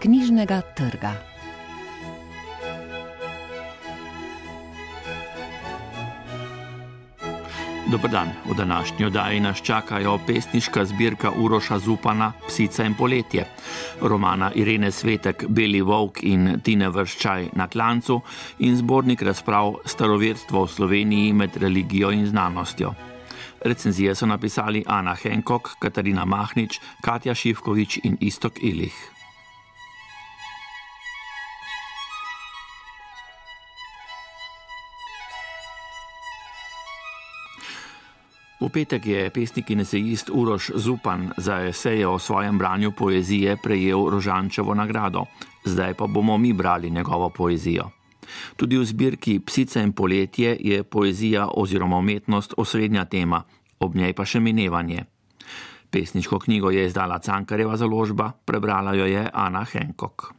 knjižnega trga. Dobr dan, v današnji oddaji nas čakajo pesniška zbirka Uroša Zupana, Psica in poletje, romana Irene Svetek, Beli Vovk in Tine Vrščaj na klancu in zbornik razprav Staroverstvo v Sloveniji med religijo in znanostjo. Recenzije so napisali Ana Henkok, Katarina Mahnič, Katja Šivkovič in Istok Ilih. V petek je pesnik in esejist Uroš Zupan za eseje o svojem branju poezije prejel Rožančevo nagrado, zdaj pa bomo mi brali njegovo poezijo. Tudi v zbirki Psice in poletje je poezija oziroma umetnost osrednja tema, ob njej pa še minevanje. Pesniško knjigo je izdala Cankareva založba, prebrala jo je Ana Henkok.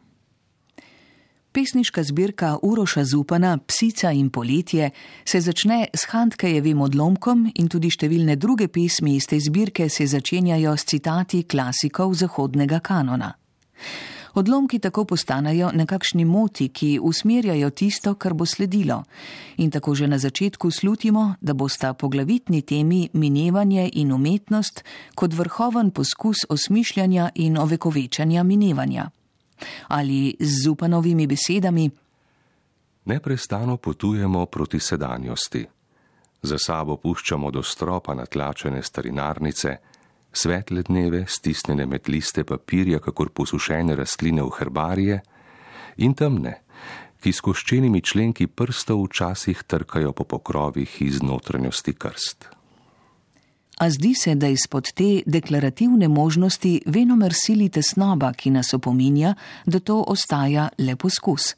Pesniška zbirka Uroša Zupana, Psica in poletje se začne s Handkejevim odlomkom in tudi številne druge pesmi iz te zbirke se začenjajo s citati klasikov zahodnega kanona. Odlomki tako postanejo nekakšni moti, ki usmerjajo tisto, kar bo sledilo. In tako že na začetku slutimo, da bosta poglavitni temi minevanje in umetnost kot vrhoven poskus osmišljanja in ovekovečanja minevanja. Ali z zupanovimi besedami: Neprestano potujemo proti sedanjosti. Za sabo puščamo do stropa natlačene starinarnice, svetle dneve, stisnjene med liste papirja, kakor posušene rastline v herbarije, in temne, ki s koščenimi členki prstov včasih trkajo po pokrovih iz notranjosti krst. A zdi se, da izpod te deklarativne možnosti venomer sili tesnoba, ki nas opominja, da to ostaja le poskus.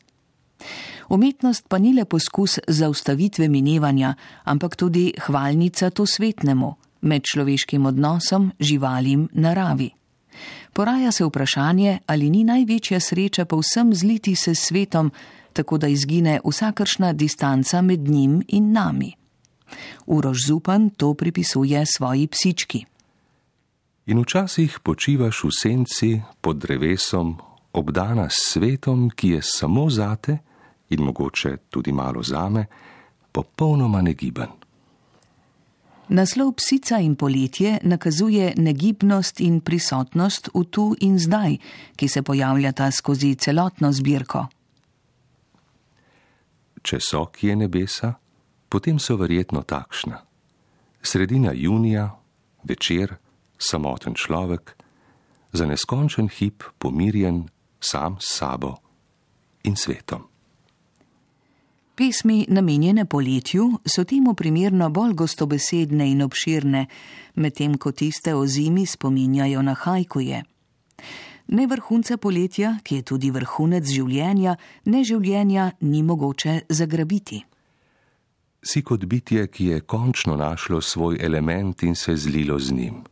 Umetnost pa ni le poskus zaustavitve minevanja, ampak tudi hvalnica to svetnemu, med človeškim odnosom, živalim, naravi. Poraja se vprašanje, ali ni največja sreča povsem zliti se s svetom, tako da izgine vsakršna distanca med njim in nami. Urož Zupan to pripisuje svoji psički. In včasih počivaš v senci pod drevesom, obdana s svetom, ki je samo zate in mogoče tudi malo zame, popolnoma negiben. Naslov psica in poletje nakazuje negibnost in prisotnost v tu in zdaj, ki se pojavljata skozi celotno zbirko. Če so kje nebesa, potem so verjetno takšna. Sredina junija, večer, samoten človek, za neskončen hip pomirjen sam s sabo in svetom. Pesmi, namenjene poletju, so temu primerno bolj gostobesedne in obširne, medtem ko tiste o zimi spominjajo na hajkuje. Ne vrhunca poletja, ki je tudi vrhunec življenja, ne življenja ni mogoče zagrabiti. Si kot bitje, ki je končno našlo svoj element in se zlilo z njim.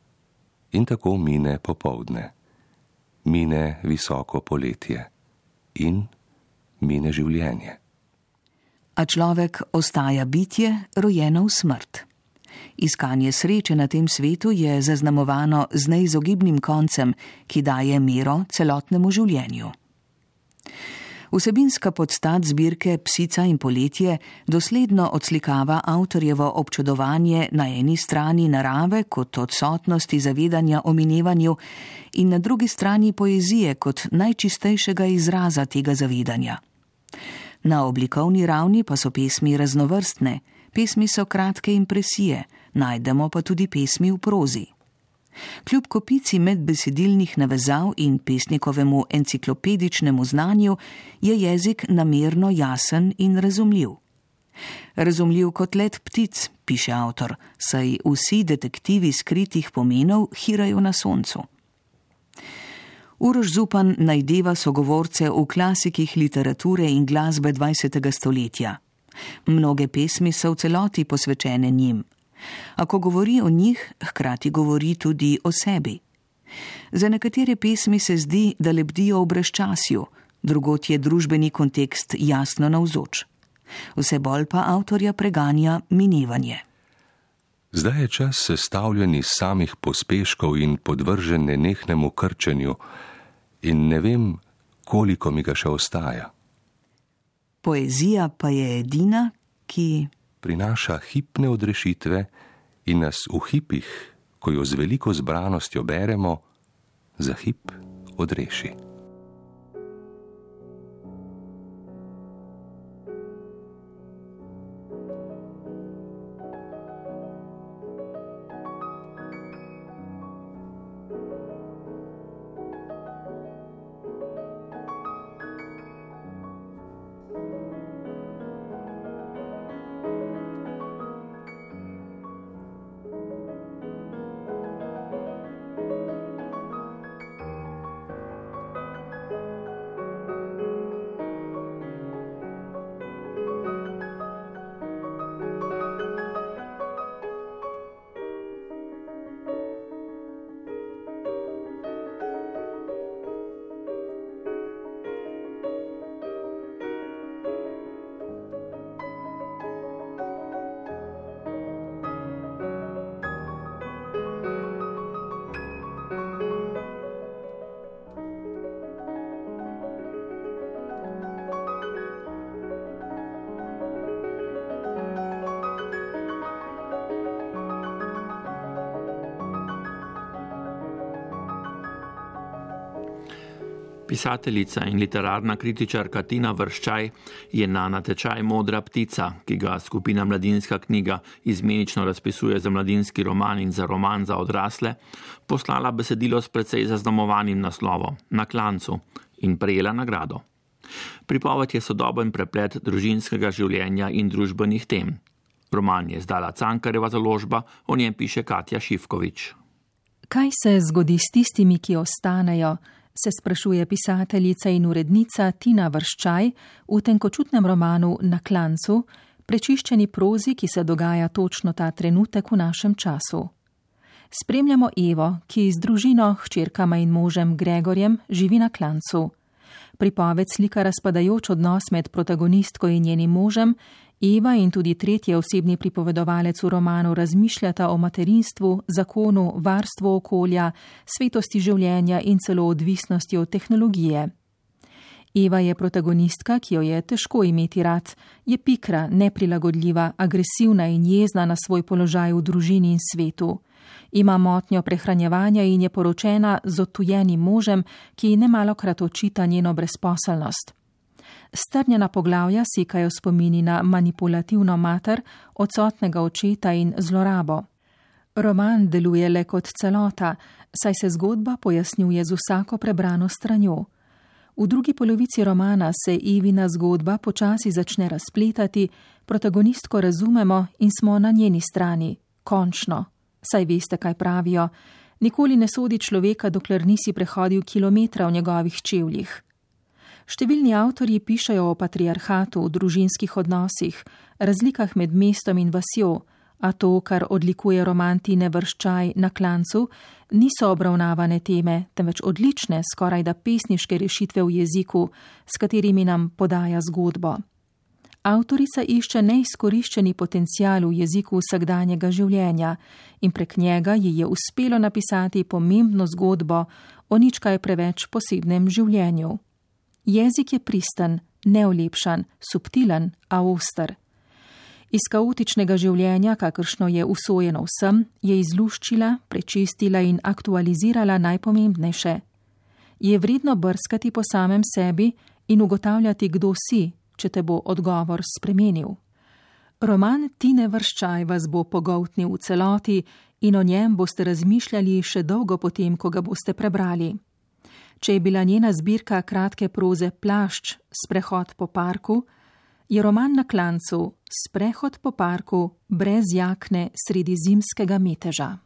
In tako mine popovdne, mine visoko poletje in mine življenje a človek ostaja bitje, rojeno v smrt. Iskanje sreče na tem svetu je zaznamovano z neizogibnim koncem, ki daje mero celotnemu življenju. Vsebinska podstat zbirke Psica in poletje dosledno odslikava avtorjevo občudovanje na eni strani narave kot odsotnosti zavedanja o minevanju in na drugi strani poezije kot najčistejšega izraza tega zavedanja. Na oblikovni ravni pa so pesmi raznovrstne, pesmi so kratke impresije, najdemo pa tudi pesmi v prozi. Kljub kopici medbesedilnih navezav in pesnikovemu enciklopedičnemu znanju je jezik namerno jasen in razumljiv. Razumljiv kot let ptic, piše avtor, saj vsi detektivi skritih pomenov hirajo na soncu. Urož Zupan najdeva sogovorce v klasikih literature in glasbe 20. stoletja. Mnoge pesmi so v celoti posvečene njim. A ko govori o njih, hkrati govori tudi o sebi. Za nekatere pesmi se zdi, da lebdijo v brezčasju, drugot je družbeni kontekst jasno navzoč. Vse bolj pa avtorja preganja minevanje. Zdaj je čas sestavljen iz samih pospeškov in podvržen nenehnemu krčenju, in ne vem, koliko mi ga še ostaja. Poezija pa je edina, ki prinaša hipne odrešitve in nas v hipih, ko jo z veliko zbranostjo beremo, za hip odreši. Pisateljica in literarna kritičarka Tina Vrščaj je na natečaj Modra ptica, ki ga skupina Mladinska knjiga izmenično razpisuje za mladinski roman in za roman za odrasle, poslala besedilo s precej zaznamovanim naslovom Na klancu in prejela nagrado. Pripoved je sodoben preplet družinskega življenja in družbenih tem. Roman je zdala Cankareva založba, o njem piše Katja Šivkovič. Kaj se zgodi s tistimi, ki ostanejo? Se sprašuje pisateljica in urednica Tina Vrščaj v tenkočutnem romanu Na klancu, prečiščeni prozi, ki se dogaja točno ta trenutek v našem času. Spremljamo Evo, ki z družino, hčerkama in možem Gregorjem živi na klancu. Pripoved slika razpadajoč odnos med protagonistko in njenim možem Eva in tudi tretji osebni pripovedovalec v romanu razmišljata o materinstvu, zakonu, varstvu okolja, svetosti življenja in celo odvisnosti od tehnologije. Eva je protagonistka, ki jo je težko imeti rad, je pikra, neprilagodljiva, agresivna in jezna na svoj položaj v družini in svetu. Ima motnjo prehranjevanja in je poročena z otujenim možem, ki nemalo krat očita njeno brezposelnost. Strnjena poglavja sikajo spomini na manipulativno mater, odsotnega očeta in zlorabo. Roman deluje le kot celota, saj se zgodba pojasnjuje z vsako prebrano stranjo. V drugi polovici romana se Ivina zgodba počasi začne razpletati, protagonistko razumemo in smo na njeni strani. Končno. Saj veste, kaj pravijo. Nikoli ne sodi človeka, dokler nisi prehodil kilometra v njegovih čevljih. Številni avtorji pišajo o patriarhatu, družinskih odnosih, razlikah med mestom in vasjo, a to, kar odlikuje romantine vrščaj na klancu, niso obravnavane teme, temveč odlične, skoraj da pesniške rešitve v jeziku, s katerimi nam podaja zgodbo. Avtorica išče neizkoriščeni potencial v jeziku vsakdanjega življenja in prek njega ji je uspelo napisati pomembno zgodbo o nič kaj preveč posebnem življenju. Jezik je pristen, neolepšan, subtilen, a oster. Iz kaotičnega življenja, kakršno je usvojeno vsem, je izluščila, prečistila in aktualizirala najpomembnejše. Je vredno brskati po samem sebi in ugotavljati, kdo si, če te bo odgovor spremenil. Roman Tine Vrščaj vas bo pogoltnil v celoti in o njem boste razmišljali še dolgo potem, ko ga boste prebrali. Če je bila njena zbirka kratke proze Plašč, sprehod po parku, je roman na klancu Sprehod po parku brez jakne sredi zimskega meteža.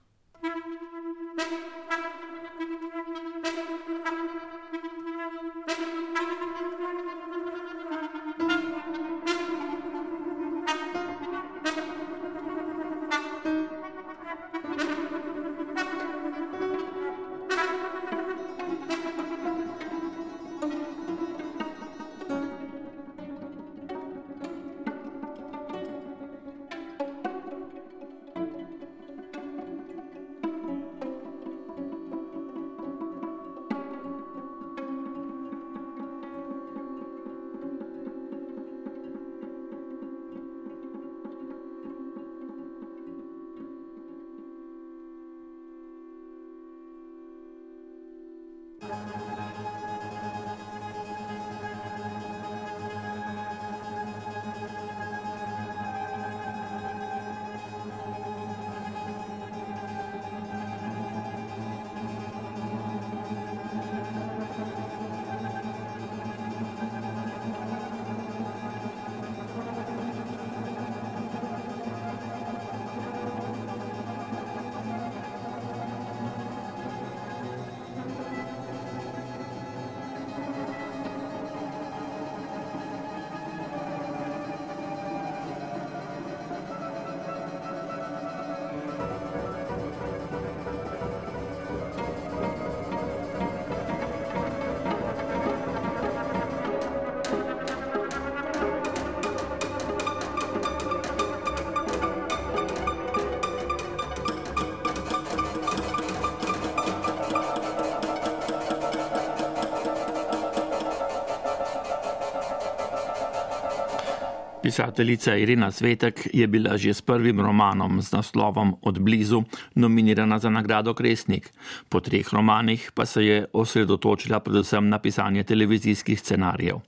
Pisateljica Irina Svetek je bila že s prvim romanom z naslovom Od blizu nominirana za nagrado Kresnik. Po treh romanih pa se je osredotočila predvsem na pisanje televizijskih scenarijev.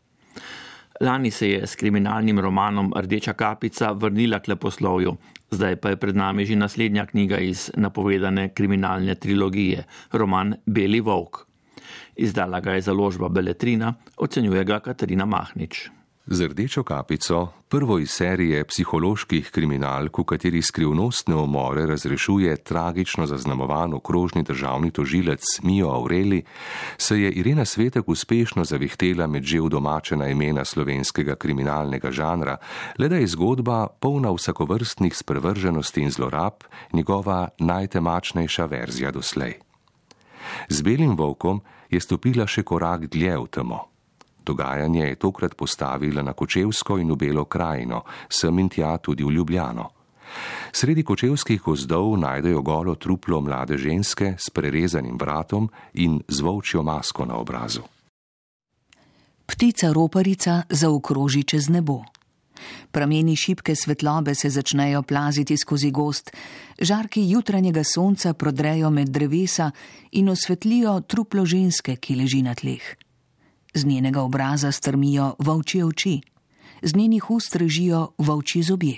Lani se je s kriminalnim romanom Rdeča kapica vrnila k leposlovju, zdaj pa je pred nami že naslednja knjiga iz napovedane kriminalne trilogije, roman Beli Volk. Izdala ga je založba Beletrina, ocenjuje ga Katarina Mahnič. Z rdečo kapico, prvo iz serije psiholoških kriminalk, v kateri skrivnostne umore razrešuje tragično zaznamovan okrožni državni tožilec Mijo Aureli, se je Irena Svetek uspešno zavihtela med že vdomačena imena slovenskega kriminalnega žanra, le da je zgodba polna vsakovrstnih sprevrženosti in zlorab, njegova najtemačnejša verzija doslej. Z belim volkom je stopila še korak dlje v temo. Dogajanje je tokrat postavila na Kočevsko in v Belo krajino, sem in tja tudi v Ljubljano. Sredi kočevskih gozdov najdejo golo truplo mlade ženske s prerezanim vratom in z volčjo masko na obrazu. Ptica roparica zaokroži čez nebo. Prameni šibke svetlobe se začnejo plaziti skozi gost, žarki jutranjega sonca prodrejo med drevesa in osvetlijo truplo ženske, ki leži na tleh z njenega obraza strmijo volčje oči, z njenih ust režijo volčji zobje.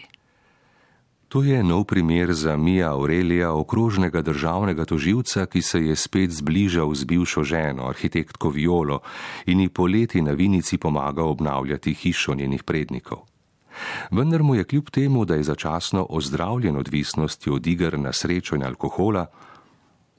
To je nov primer za Mija Aurelija, okrožnega državnega toživca, ki se je spet zbližal z bivšo ženo, arhitektko Violo, in ji poleti na vinici pomaga obnavljati hišo njenih prednikov. Vendar mu je kljub temu, da je začasno ozdravljen odvisnosti od iger na srečo in alkohola,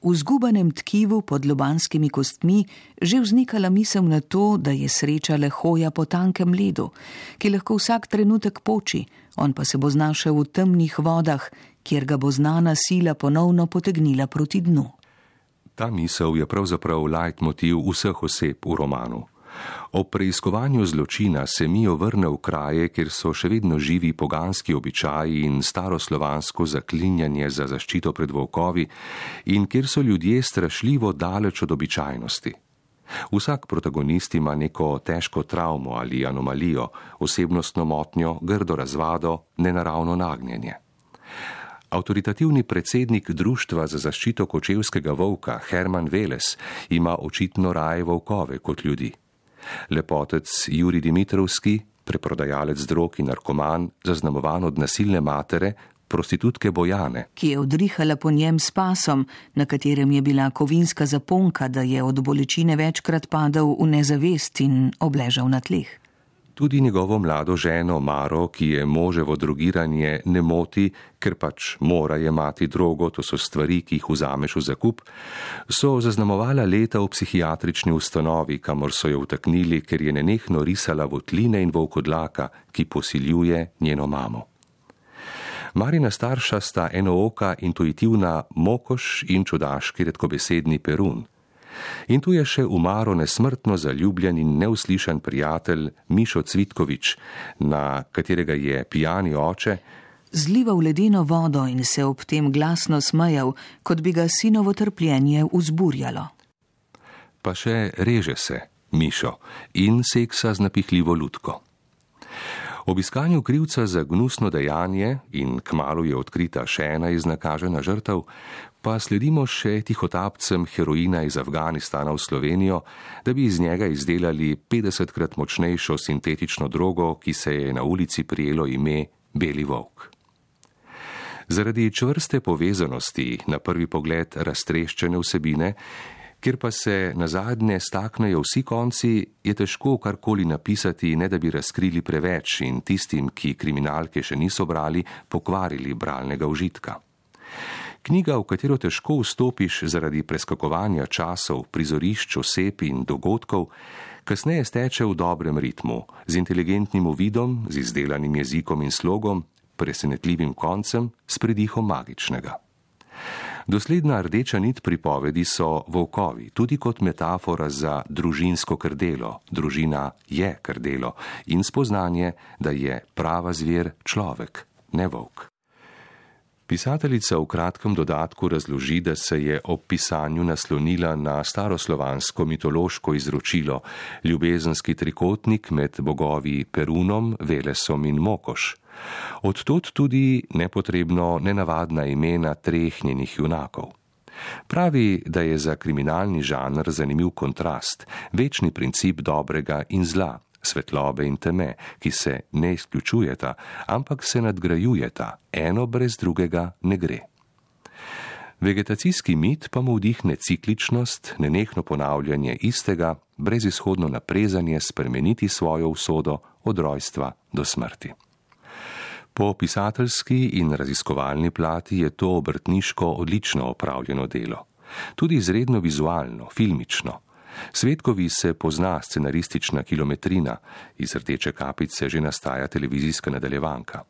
v zgubanem tkivu pod lobanskimi kostmi že vznikala misel na to, da je sreča le hoja po tankem ledu, ki lahko vsak trenutek poči, on pa se bo znašel v temnih vodah, kjer ga bo znana sila ponovno potegnila proti dnu. Ta misel je pravzaprav leitmotiv vseh oseb v romanu. O preiskovanju zločina se Mijo vrne v kraje, kjer so še vedno živi poganski običaji in staroslovansko zaklinjanje za zaščito pred volkovi in kjer so ljudje strašljivo daleč od običajnosti. Vsak protagonist ima neko težko travmo ali anomalijo, osebnostno motnjo, grdo razvado, nenaravno nagnjenje. Avtoritativni predsednik Društva za zaščito kočevskega volka Herman Veles ima očitno raje volkove kot ljudi lepotec Juri Dimitrovski, preprodajalec drog in narkoman, zaznamovan od nasilne matere, prostitutke Bojane, ki je odrihala po njem s pasom, na katerem je bila kovinska zaponka, da je od bolečine večkrat padal v nezavest in obležal na tleh. Tudi njegovo mlado ženo Maro, ki je moževo drugiranje ne moti, ker pač mora jemati drogo, to so stvari, ki jih vzameš v zakup, so zaznamovala leta v psihiatrični ustanovi, kamor so jo vtaknili, ker je nenehno risala votline in volkodlaka, ki posiljuje njeno mamo. Marina starša sta enooka, intuitivna mokoš in čudaški redkobesedni perun. In tu je še umaro nesmrtno zaljubljen in neuslišan prijatelj Mišo Cvitkovič, na katerega je pijani oče. Zlival ledeno vodo in se ob tem glasno smejal, kot bi ga sinovo trpljenje vzburjalo. Pa še reže se, Mišo, in seksa z napihljivo lutko. Ob iskanju krivca za gnusno dejanje in kmalo je odkrita še ena iznakažena žrtev, pa sledimo še tihotapcem heroina iz Afganistana v Slovenijo, da bi iz njega izdelali 50krat močnejšo sintetično drogo, ki se je na ulici prijelo ime Beli Vok. Zaradi čvrste povezanosti, na prvi pogled raztreščene vsebine, Ker pa se na zadnje staknejo vsi konci, je težko karkoli napisati, ne da bi razkrili preveč in tistim, ki kriminalke še niso brali, pokvarili bralnega užitka. Knjiga, v katero težko vstopiš zaradi preskakovanja časov, prizorišč, oseb in dogodkov, kasneje steče v dobrem ritmu, z inteligentnim uvidom, z izdelanim jezikom in slogom, presenetljivim koncem, s pridihom magičnega. Dosledna rdeča nit pripovedi so volkovi, tudi kot metafora za družinsko krdelo. Družina je krdelo in spoznanje, da je prava zver človek, ne volk. Pisateljica v kratkem dodatku razloži, da se je ob pisanju naslonila na staroslovansko mitološko izročilo, ljubezenski trikotnik med bogovi Perunom, Velesom in Mokoš. Odtot tudi nepotrebno nenavadna imena treh njenih junakov. Pravi, da je za kriminalni žanr zanimiv kontrast, večni princip dobrega in zla, svetlobe in teme, ki se ne izključujeta, ampak se nadgrajujeta, eno brez drugega ne gre. Vegetacijski mit pa mu vdihne cikličnost, nenehno ponavljanje istega, brezizhodno naprezanje spremeniti svojo usodo od rojstva do smrti. Po pisateljski in raziskovalni plati je to obrtniško odlično opravljeno delo. Tudi izredno vizualno, filmično. Svetkovi se pozna scenaristična kilometrina, iz rdeče kapice že nastaja televizijska nadaljevanka.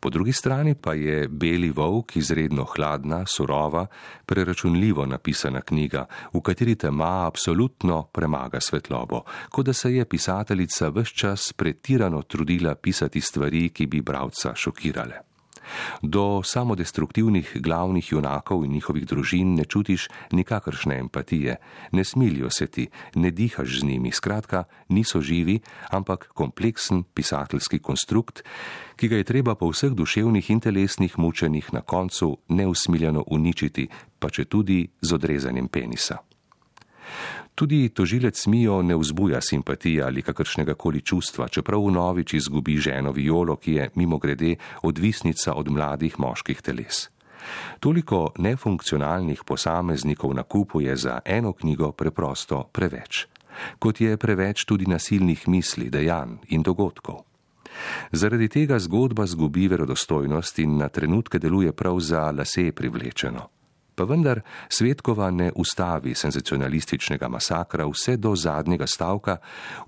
Po drugi strani pa je Beli volk izredno hladna, surova, preračunljivo napisana knjiga, v kateri tema absolutno premaga svetlobo, kot da se je pisateljica vse čas pretirano trudila pisati stvari, ki bi bralca šokirale. Do samodestruktivnih glavnih junakov in njihovih družin ne čutiš nikakršne empatije, ne smilijo se ti, ne dihaš z njimi, skratka, niso živi, ampak kompleksen pisateljski konstrukt, ki ga je treba po vseh duševnih in telesnih mučenih na koncu neusmiljeno uničiti, pa če tudi z odrezanjem penisa. Tudi tožilec Mijo ne vzbuja simpatije ali kakršnega koli čustva, čeprav v novič izgubi ženo Violo, ki je mimo grede odvisnica od mladih moških teles. Toliko nefunkcionalnih posameznikov na kupu je za eno knjigo preprosto preveč, kot je preveč tudi nasilnih misli, dejanj in dogodkov. Zaradi tega zgodba zgubi verodostojnost in na trenutke deluje prav za lase privlečeno pa vendar Svetkova ne ustavi senzacionalističnega masakra vse do zadnjega stavka,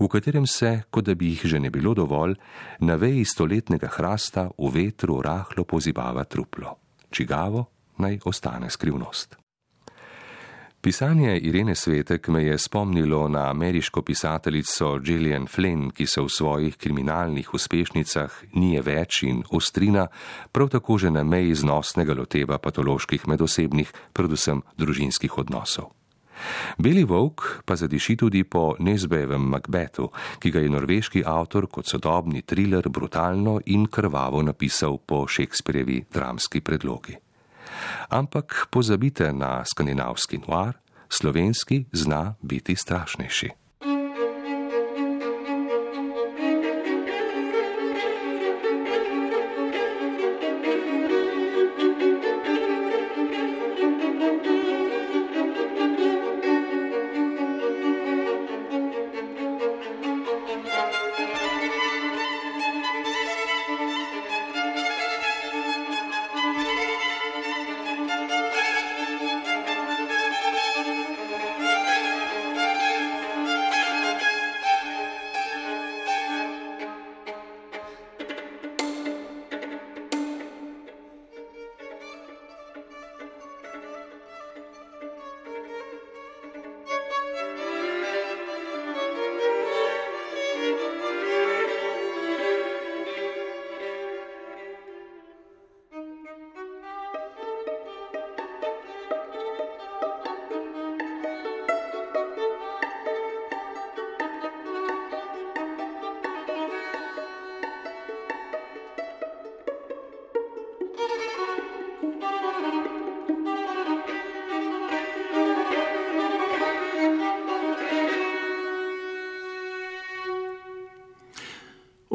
v katerem se, kot da bi jih že ne bilo dovolj, na veji stoletnega hrasta v vetru rahlo pozibava truplo. Čigavo naj ostane skrivnost. Pisanje Irene Svetek me je spomnilo na ameriško pisateljico Gillian Flynn, ki se v svojih kriminalnih uspešnicah nije več in ostrina, prav tako že na meji znosnega loteva patoloških medosebnih, predvsem družinskih odnosov. Beli volk pa zadiši tudi po nezbevem Macbethu, ki ga je norveški avtor kot sodobni thriller brutalno in krvavo napisal po Shakespearevi dramski predlogi ampak pozabite na skandinavski noir, slovenski zna biti strašnejši.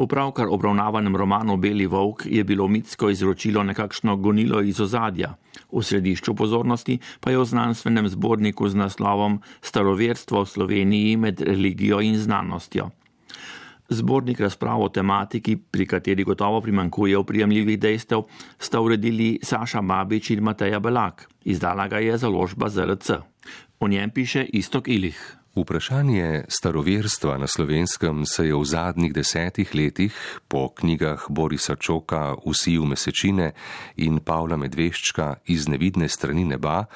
V pravkar obravnavanem romanu Beli Vovk je bilo mitsko izročilo nekakšno gonilo iz ozadja. V središču pozornosti pa je v znanstvenem zborniku z naslovom Staroverstvo v Sloveniji med religijo in znanostjo. Zbornik razprav o tematiki, pri kateri gotovo primankuje oprijemljivih dejstev, sta uredili Saša Babič in Mateja Belak. Izdala ga je založba ZRC. V njem piše Istok Ilih. Vprašanje staroverstva na slovenskem se je v zadnjih desetih letih po knjigah Borisa Čoka Vsi v mesečine in Pavla Medveščka iz nevidne strani neba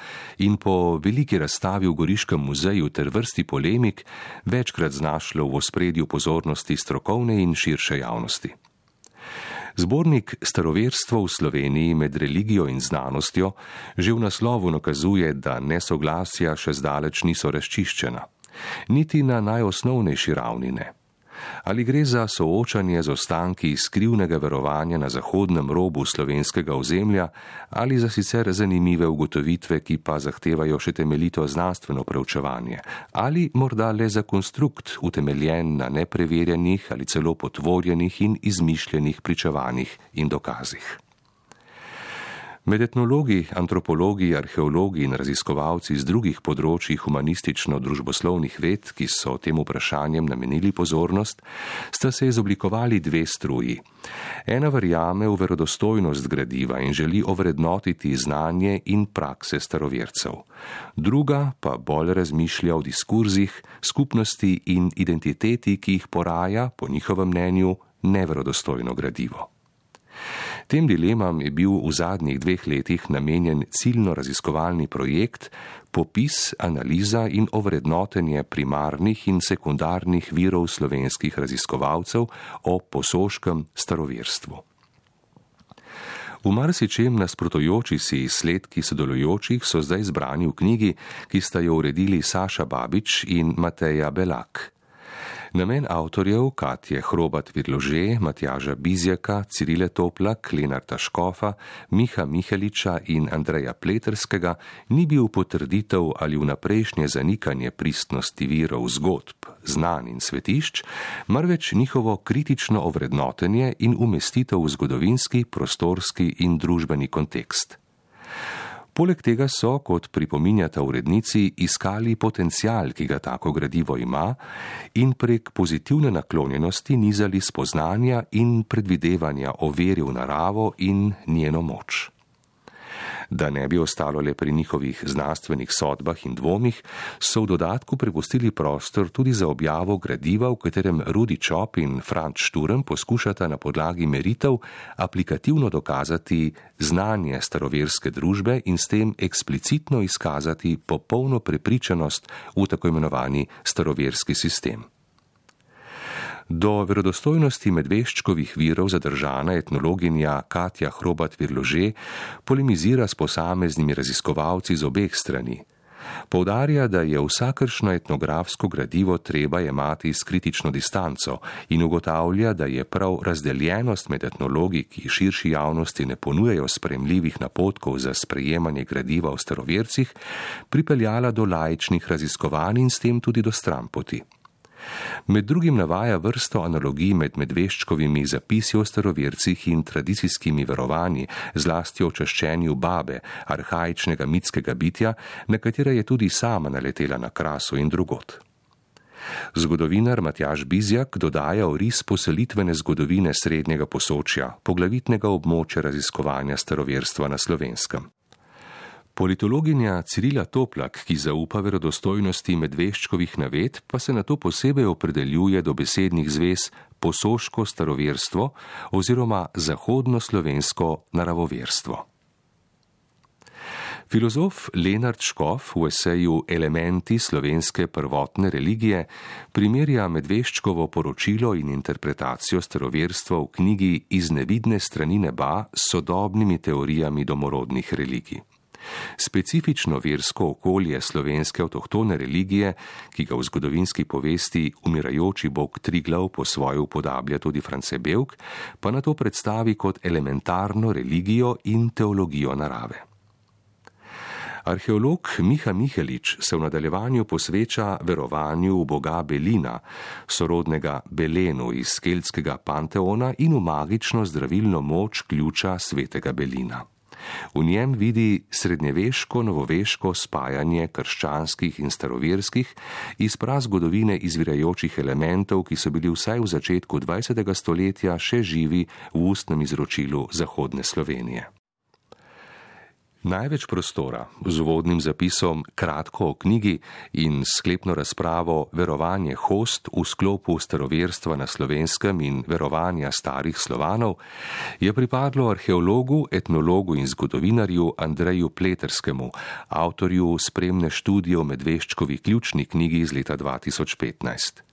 in po veliki razstavi v Goriškem muzeju ter vrsti polemik večkrat znašlo v ospredju pozornosti strokovne in širše javnosti. Zbornik Staroverstvo v Sloveniji med religijo in znanostjo že v naslovu nakazuje, da nesoglasja še zdaleč niso razčiščena niti na najosnovnejši ravni ne. Ali gre za soočanje z ostanki skrivnega verovanja na zahodnem robu slovenskega ozemlja, ali za sicer zanimive ugotovitve, ki pa zahtevajo še temeljito znanstveno preučevanje, ali morda le za konstrukt utemeljen na nepreverjenih ali celo potvorjenih in izmišljenih pričevanjih in dokazih. Med etnologi, antropologi, arheologi in raziskovalci z drugih področji humanistično-družboslovnih ved, ki so tem vprašanjem namenili pozornost, sta se izoblikovali dve struji. Ena verjame v verodostojnost gradiva in želi ovrednotiti znanje in prakse starovercev. Druga pa bolj razmišlja o diskurzih, skupnosti in identiteti, ki jih poraja, po njihovem mnenju, neverodostojno gradivo. Tem dilemam je bil v zadnjih dveh letih namenjen ciljno raziskovalni projekt Popis, analiza in ovrednotenje primarnih in sekundarnih virov slovenskih raziskovalcev o posoškem staroverstvu. V marsičem nasprotujoči si izsledki sodelujočih so zdaj zbrani v knjigi, ki sta jo uredili Saša Babič in Mateja Belak. Namen avtorjev Katje Hrobat Virlože, Matjaža Bizjaka, Cirile Toplak, Lenarta Škofa, Miha Miheliča in Andreja Pleterskega ni bil potrditev ali vnaprejšnje zanikanje pristnosti virov zgodb, znan in svetišč, marveč njihovo kritično ovrednotenje in umestitev v zgodovinski, prostorski in družbeni kontekst. Poleg tega so, kot pripominjata urednici, iskali potencial, ki ga tako gradivo ima, in prek pozitivne naklonjenosti nizali spoznanja in predvidevanja o veri v naravo in njeno moč da ne bi ostalo le pri njihovih znanstvenih sodbah in dvomih, so v dodatku prepustili prostor tudi za objavo gradiva, v katerem Rudi Čop in Franz Šturm poskušata na podlagi meritev aplikativno dokazati znanje staroverske družbe in s tem eksplicitno izkazati popolno prepričanost v tako imenovani staroverski sistem. Do verodostojnosti medveščkovih virov zadržana etnologinja Katja Hrobat Virlože polemizira s posameznimi raziskovalci z obeh strani. Povdarja, da je vsakršno etnografsko gradivo treba jemati s kritično distanco in ugotavlja, da je prav razdeljenost med etnologi, ki širši javnosti ne ponujejo spremljivih napotkov za sprejemanje gradiva v starovercih, pripeljala do laičnih raziskovanj in s tem tudi do strampoti. Med drugim navaja vrsto analogij med medveščkovimi zapisi o starovercih in tradicijskimi verovanji, zlasti o čaščenju babe, arhajičnega mitskega bitja, na katere je tudi sama naletela na krasu in drugot. Zgodovinar Matjaš Bizjak dodaja oris poselitvene zgodovine srednjega posočja, poglavitnega območja raziskovanja staroverstva na slovenskem. Politologinja Cirila Toplak, ki zaupa verodostojnosti medveščkovih naved, pa se na to posebej opredeljuje do besednih zvez posoško staroverstvo oziroma zahodno-slovensko naravoverstvo. Filozof Lenard Škof v eseju Elementi slovenske prvotne religije primerja medveščkovo poročilo in interpretacijo staroverstva v knjigi Iz nevidne strani neba s sodobnimi teorijami domorodnih religij. Specifično versko okolje slovenske avtohtone religije, ki ga v zgodovinski povesti umirajoči bog Triglav po svojo upodablja tudi France Belk, pa na to predstavi kot elementarno religijo in teologijo narave. Arheolog Miha Mihelič se v nadaljevanju posveča verovanju v boga Belina, sorodnega Belenu iz keltskega panteona in v magično zdravilno moč ključa svetega Belina. V njem vidi srednjeveško-novoveško spajanje krščanskih in staroverskih iz prazgodovine izvirajočih elementov, ki so bili vsaj v začetku 20. stoletja še živi v ustnem izročilu Zahodne Slovenije. Največ prostora z uvodnim zapisom kratko o knjigi in sklepno razpravo Verovanje host v sklopu staroverstva na slovenskem in verovanja starih slovanov je pripadlo arheologu, etnologu in zgodovinarju Andreju Pleterskemu, avtorju spremne študije o medveščkovi ključni knjigi iz leta 2015.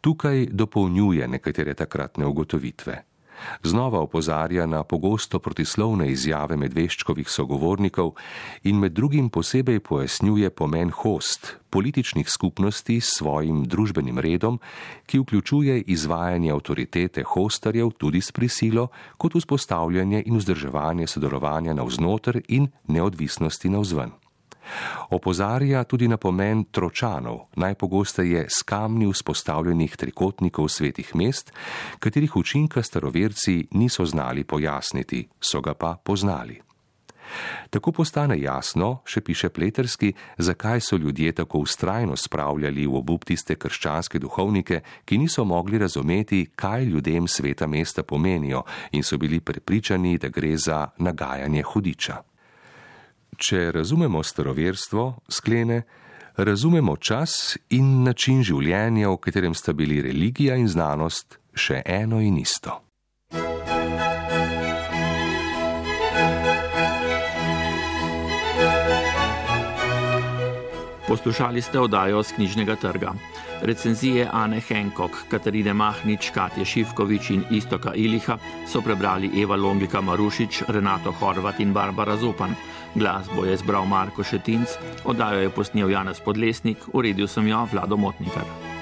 Tukaj dopolnjuje nekatere takratne ugotovitve. Znova opozarja na pogosto protislovne izjave medveščkovih sogovornikov in med drugim posebej pojasnjuje pomen host, političnih skupnosti s svojim družbenim redom, ki vključuje izvajanje avtoritete hostarjev tudi s prisilo, kot vzpostavljanje in vzdrževanje sodelovanja navznotr in neodvisnosti navzven. Opozarja tudi na pomen tročanov, najpogosteje s kamni vzpostavljenih trikotnikov svetih mest, katerih učinka staroverci niso znali pojasniti, so ga pa poznali. Tako postane jasno, še piše Pleterski, zakaj so ljudje tako ustrajno spravljali v obup tiste krščanske duhovnike, ki niso mogli razumeti, kaj ljudem sveta mesta pomenijo in so bili prepričani, da gre za nagajanje hudiča. Če razumemo staroverstvo, sklene, razumemo čas in način življenja, v katerem sta bili religija in znanost še eno in isto. Poslušali ste oddajo z knjižnega trga. Recenzije Ane Henkok, Katarine Mahnič, Katje Šivkovič in Istoka Iliha so prebrali Eva Longika Marušič, Renato Horvat in Barbara Zupan. Glasbo je zbral Marko Šetinc, oddajo je posnel Janez Podlesnik, uredil sem jo Vlado Motnikar.